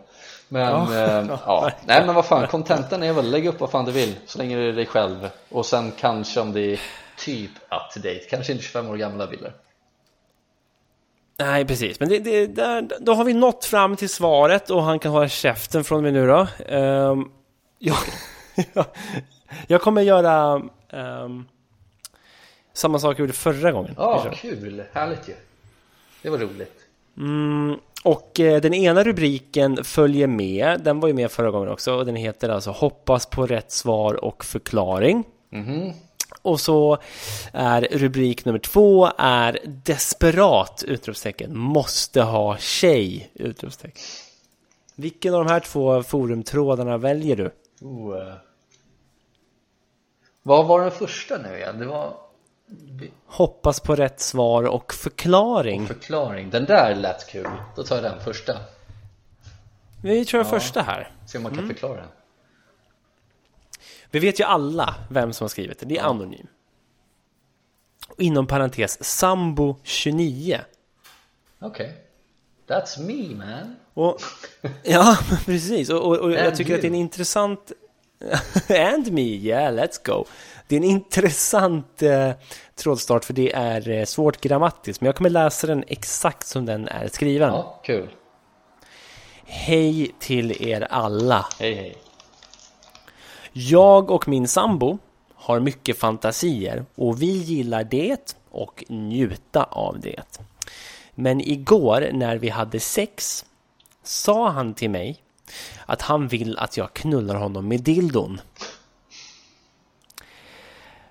men ja, eh, ja. nej men vad fan, kontentan är väl lägg upp vad fan du vill så länge det är dig själv och sen kanske om det är typ up to date, kanske inte 25 år gamla bilder Nej, precis. Men det, det, där, då har vi nått fram till svaret och han kan hålla käften från mig nu då. Um, jag, jag kommer göra um, samma sak jag gjorde förra gången. Ja, ah, kul. Härligt ju. Det var roligt. Mm, och eh, den ena rubriken följer med. Den var ju med förra gången också. Och den heter alltså Hoppas på rätt svar och förklaring. Mm -hmm. Och så är rubrik nummer två är Desperat! Utropstecken. Måste ha tjej! Utropstecken. Vilken av de här två forumtrådarna väljer du? Oh. Vad var den första nu igen? Det var... Hoppas på rätt svar och förklaring. Och förklaring. Den där lät kul. Då tar jag den första. Vi kör ja. första här. Se om man kan mm. förklara den. Vi vet ju alla vem som har skrivit det. Det är anonym. Och inom parentes sambo 29. Okej. Okay. That's me man. Och, ja, precis. Och, och, och jag tycker you. att det är en intressant... And me, yeah, let's go. Det är en intressant eh, trådstart för det är eh, svårt grammatiskt. Men jag kommer läsa den exakt som den är skriven. Ja, kul. Hej till er alla. Hej, hej. Jag och min sambo har mycket fantasier och vi gillar det och njuta av det. Men igår när vi hade sex sa han till mig att han vill att jag knullar honom med dildon.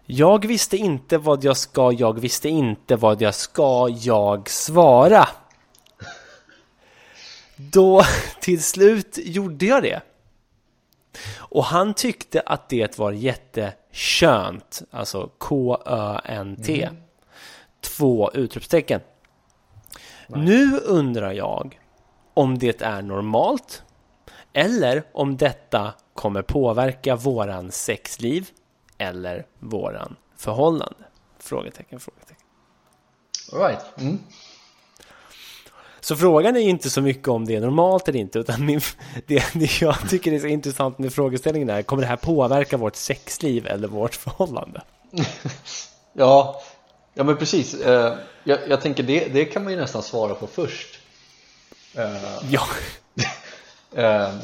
Jag visste inte vad jag ska, jag visste inte vad jag ska, jag svara. Då till slut gjorde jag det. Och han tyckte att det var jättekönt, alltså K-Ö-N-T. Mm. Två utropstecken. Nej. Nu undrar jag om det är normalt eller om detta kommer påverka våran sexliv eller våran förhållande? Frågetecken, frågetecken. All right. Mm. Så frågan är ju inte så mycket om det är normalt eller inte, utan min, det, det jag tycker är så intressant med frågeställningen är, kommer det här påverka vårt sexliv eller vårt förhållande? ja, ja men precis. Uh, jag, jag, tänker det, det kan man ju nästan svara på först. Uh, ja. uh,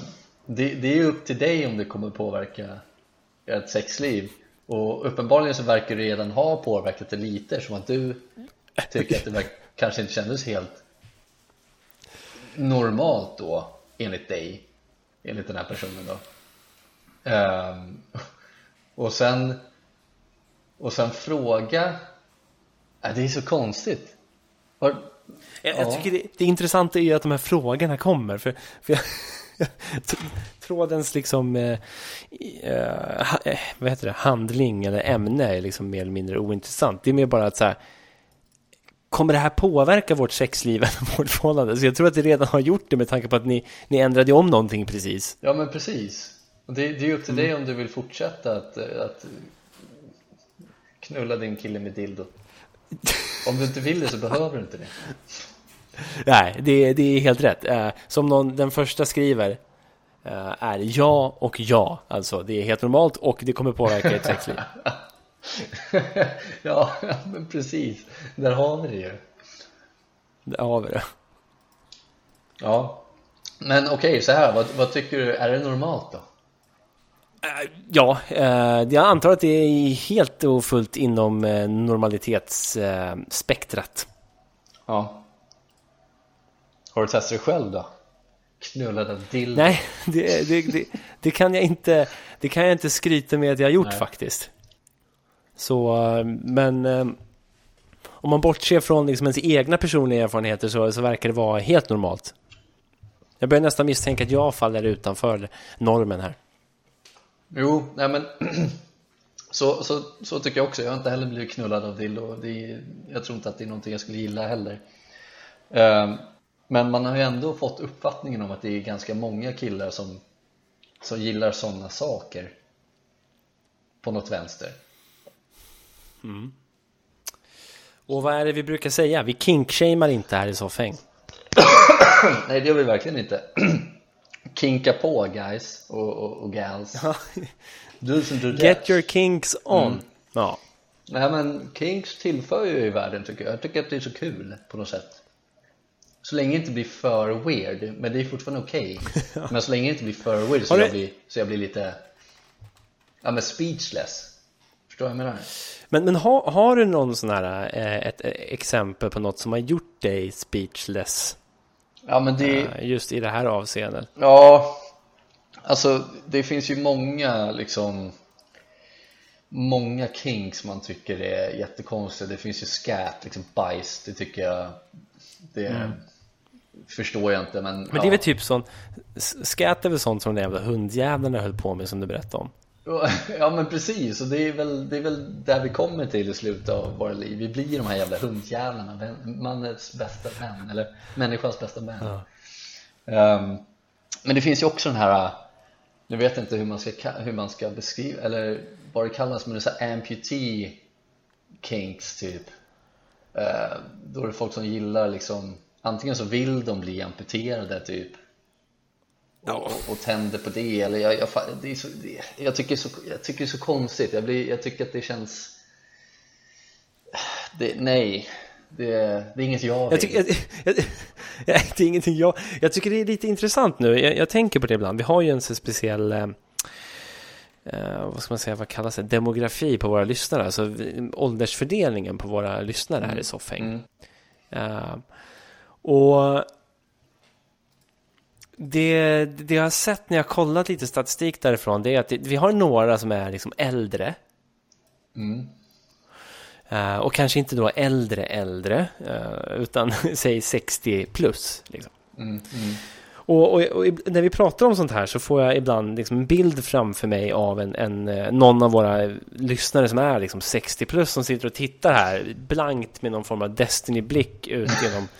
det, det är ju upp till dig om det kommer påverka ett sexliv. Och uppenbarligen så verkar det redan ha påverkat det lite, som att du tycker att det kanske inte kändes helt normalt då, enligt dig, enligt den här personen då. Um, och sen och sen fråga, äh, det är så konstigt. Var, jag, ja. jag, tycker det, det intressanta är ju att de här frågorna kommer, för, för jag, trådens liksom eh, eh, eh, vad heter det, handling eller ämne är liksom mer eller mindre ointressant. Det är mer bara att så här, kommer det här påverka vårt sexliv eller vårt förhållande? Så jag tror att det redan har gjort det med tanke på att ni, ni ändrade om någonting precis. Ja, men precis. Och det, det är upp till mm. dig om du vill fortsätta att, att knulla din kille med dildo. Om du inte vill det så behöver du inte det. Nej, det, det är helt rätt. Eh, som någon, den första skriver eh, är ja och ja. Alltså, det är helt normalt och det kommer påverka ert sexliv. ja, men precis. Där har vi det ju. Där har vi det. Ja. Men okej, okay, så här. Vad, vad, tycker du? Är det normalt då? Eh, ja, eh, jag antar att det är helt och fullt inom eh, normalitetsspektrat. Ja. Har du testat det själv då? Knullade dill? Nej, det, det, det, det, kan jag inte, det kan jag inte skryta med att jag har gjort Nej. faktiskt. Så, men eh, om man bortser från liksom ens egna personliga erfarenheter så, så verkar det vara helt normalt. Jag börjar nästan misstänka att jag faller utanför normen här. Jo, nej men så, så, så tycker jag också. Jag har inte heller blivit knullad av dildo. Det är, jag tror inte att det är någonting jag skulle gilla heller. Um, men man har ju ändå fått uppfattningen om att det är ganska många killar som, som gillar sådana saker på något vänster. Mm. Och vad är det vi brukar säga? Vi kinkshamear inte här i Soffhäng. Nej, det gör vi verkligen inte. Kinka på guys och, och, och gals. do some do Get your kinks on. Mm. Ja. Nej men kinks tillför ju i världen tycker jag. Jag tycker att det är så kul på något sätt. Så länge det inte blir för weird, men det är fortfarande okej okay. Men så länge det inte blir för weird så, jag, blir, så jag blir lite Ja men speechless Förstår du vad jag menar? Men, men har, har du någon sån här, eh, ett eh, exempel på något som har gjort dig speechless? Ja men det, eh, Just i det här avseendet. ja Alltså det finns ju många liksom Många kinks man tycker är jättekonstiga Det finns ju scat, liksom bajs, det tycker jag Det förstår jag inte men. Men ja. det är väl typ sån, s- skat är väl sånt som de jävla hundjävlarna höll på med som du berättade om. Ja men precis, och det är, väl, det är väl där vi kommer till i slutet av våra liv Vi blir de här jävla hundjävlarna, mannens bästa vän, eller människans bästa vän Ehm, Men det finns ju också den här, nu vet jag inte hur man ska, ka- hur man ska beskriva, eller vad det kallas, men det är så här amputee kinks typ Ehm, Då är det folk som gillar liksom, antingen så vill de bli amputerade typ och, och, och tänder på det eller jag, jag, det så, det, jag, tycker så, jag tycker det är så konstigt jag, blir, jag tycker att det känns det, nej det, det är inget jag vill Jag tycker, jag, jag, det är ingenting jag... Jag tycker det är lite intressant nu. Jag, tänker på det ibland. Vi har ju en så speciell... Eh, eh, vad ska man säga, vad kallas det? Demografi på våra lyssnare. Alltså åldersfördelningen på våra lyssnare här i Soffhäng. Mm. Eh, och det, det jag har sett när jag har kollat lite statistik därifrån det är att det, vi har några som är liksom äldre. Mm. Eh, och kanske inte då äldre äldre, eh, utan säg 60 plus. Liksom. Mm, mm. Och, och, och när vi pratar om sånt här så får jag ibland liksom en bild framför mig av en, en, eh, någon av våra lyssnare som är liksom 60 plus som sitter och tittar här blankt med någon form av Destiny-blick ut genom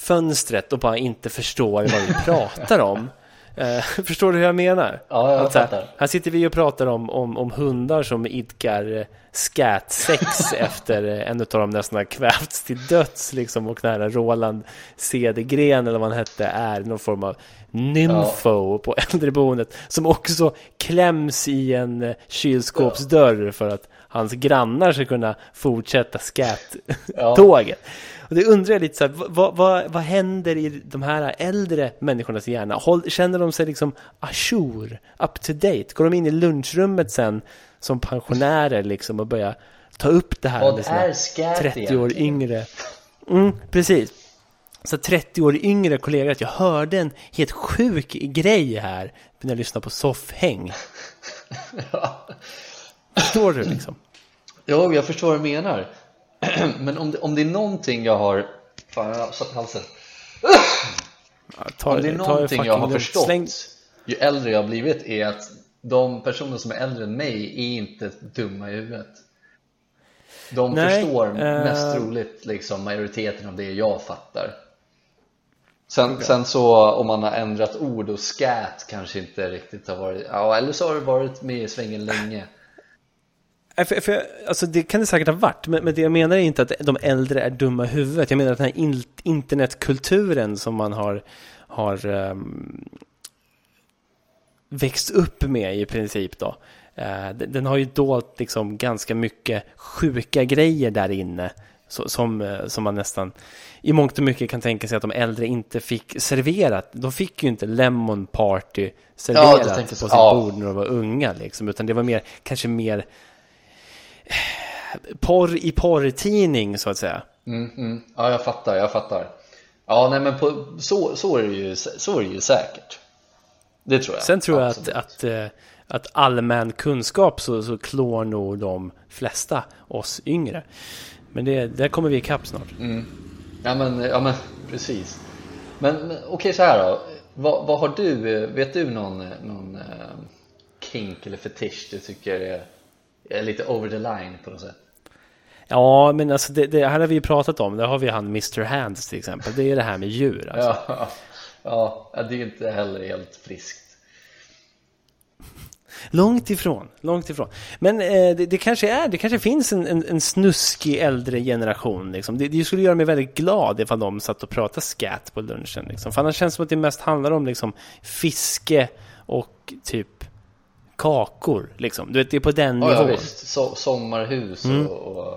fönstret och bara inte förstår vad vi pratar om. Eh, förstår du hur jag menar? Ja, jag Att så här, fattar. här sitter vi och pratar om, om, om hundar som idkar eh, scat-sex efter eh, en av dem nästan har kvävts till döds liksom och nära Roland Cedergren eller vad han hette är någon form av nymfo på äldreboendet som också kläms i en eh, kylskåpsdörr för att hans grannar ska kunna fortsätta scat-tåget. Och det undrar jag lite så här, vad, vad, vad händer i de här äldre människornas hjärna? Håll, känner de sig liksom ajour, up to date? Går de in i lunchrummet sen som pensionärer liksom och börjar ta upp det här Vad med sina är scat 30 år egentligen? yngre? Mm, precis. Så 30 år yngre kollegor att jag hörde en helt sjuk grej här när jag lyssnade på Soffhäng. Förstår du liksom? Jo, jag förstår vad du menar. Men om det, om det är någonting jag har Fan, jag har satt halsen. Ja, ta, Om det är någonting jag har förstått Släng- Ju äldre jag har blivit är att De personer som är äldre än mig är inte dumma i huvudet. De Nej, förstår eh, mest troligt liksom majoriteten av det jag fattar. Sen, sen så om man har ändrat ord och scat kanske inte riktigt har varit Ja, eller så har det varit med i svängen länge För, för, alltså det kan det säkert ha varit, men, men det jag menar är inte att de äldre är dumma i huvudet. Jag menar att den här in, internetkulturen som man har, har ehm, växt upp med i princip då. eh, den, den har ju dolt liksom ganska mycket sjuka grejer där inne. Så, som, eh, som man nästan i mångt och mycket kan tänka sig att de äldre inte fick serverat. De fick ju inte Lemon Party serverat tänker på sitt Ja. bord när de var unga. Liksom, utan det var mer, kanske mer porr i porrtidning så att säga. Mm, mm. Ja, jag fattar, jag fattar. Ja, nej men på, så, så, är det ju, så är det ju säkert. Det tror jag. Sen tror jag att, Absolut. att, eh, att allmän kunskap så, så klår nog de flesta oss yngre. Men det, där kommer vi ikapp snart. Mm. Ja, men, ja, men precis. Men, men okej, så här då. Vad, vad har du, eh, vet du någon, eh, någon kink eller fetisch du tycker är, är lite over the line på något sätt? Ja, men alltså det, det här har vi ju pratat om. Där har vi han Mr. Hands till exempel. Det är det här med djur. Alltså. Ja, ja, ja, det är inte heller helt friskt. Långt ifrån, långt ifrån. Men eh, det, det kanske är, det kanske finns en, en, en snuskig äldre generation. Liksom. Det, det skulle göra mig väldigt glad ifall de satt och pratade scat på lunchen. Liksom. För annars känns det som att det mest handlar om liksom, fiske och typ kakor. Liksom. Du vet, det är på den Ja, ja nivån. visst. So sommarhus Mm. och, och,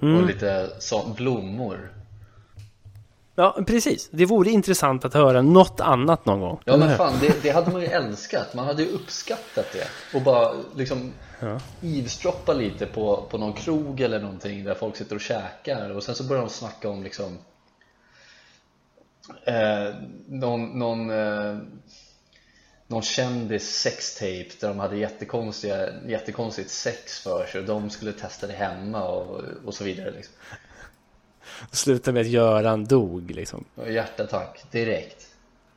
och lite så, blommor. Ja, precis. Det vore intressant att höra något annat någon gång. Ja men fan, det, det hade man ju älskat. Man hade ju uppskattat det. Och bara liksom ja. eavesdroppa lite på, på någon krog eller någonting där folk sitter och käkar och sen så börjar de snacka om liksom eh, någon, någon, eh, någon kändis sextape där de hade jättekonstiga, jättekonstigt sex för sig och de skulle testa det hemma och, och så vidare liksom. Sluta med att Göran dog liksom. Hjärtattack direkt.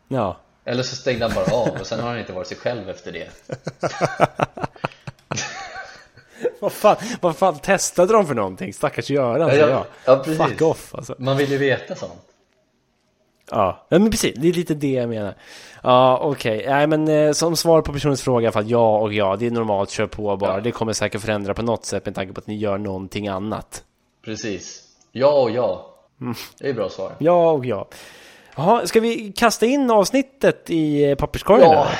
Ja. Eller så stängde han bara av och sen har han inte varit sig själv efter det. vad, fan, vad fan testade de för någonting? Stackars Göran ja, ja, ja, precis. Fuck off alltså. Man vill ju veta sånt. Ja, men precis. Det är lite det jag menar. Ja, okej. Okay. Nej, men eh, som svar på personens fråga för att ja och ja, det är normalt, kör på bara. Ja. Det kommer säkert förändra på något sätt med tanke på att ni gör någonting annat. Precis. Ja och ja. Mm. Det är bra svar. Ja och ja. Jaha, ska vi kasta in avsnittet i eh, papperskorgen? Ja, eller?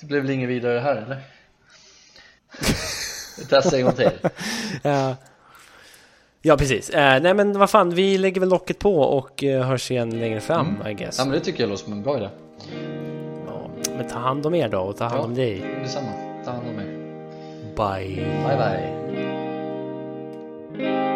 det blev väl inget vidare här eller? Vi testar en gång till. ja. Ja, precis. Eh, nej, men vad fan, vi lägger väl locket på och eh, hörs igen längre fram, mm. I guess. Ja, men det tycker jag låter som en bra idé. Ja, men ta hand om er då och ta hand ja, om dig. Detsamma. Ta hand om er. Bye. Bye, bye.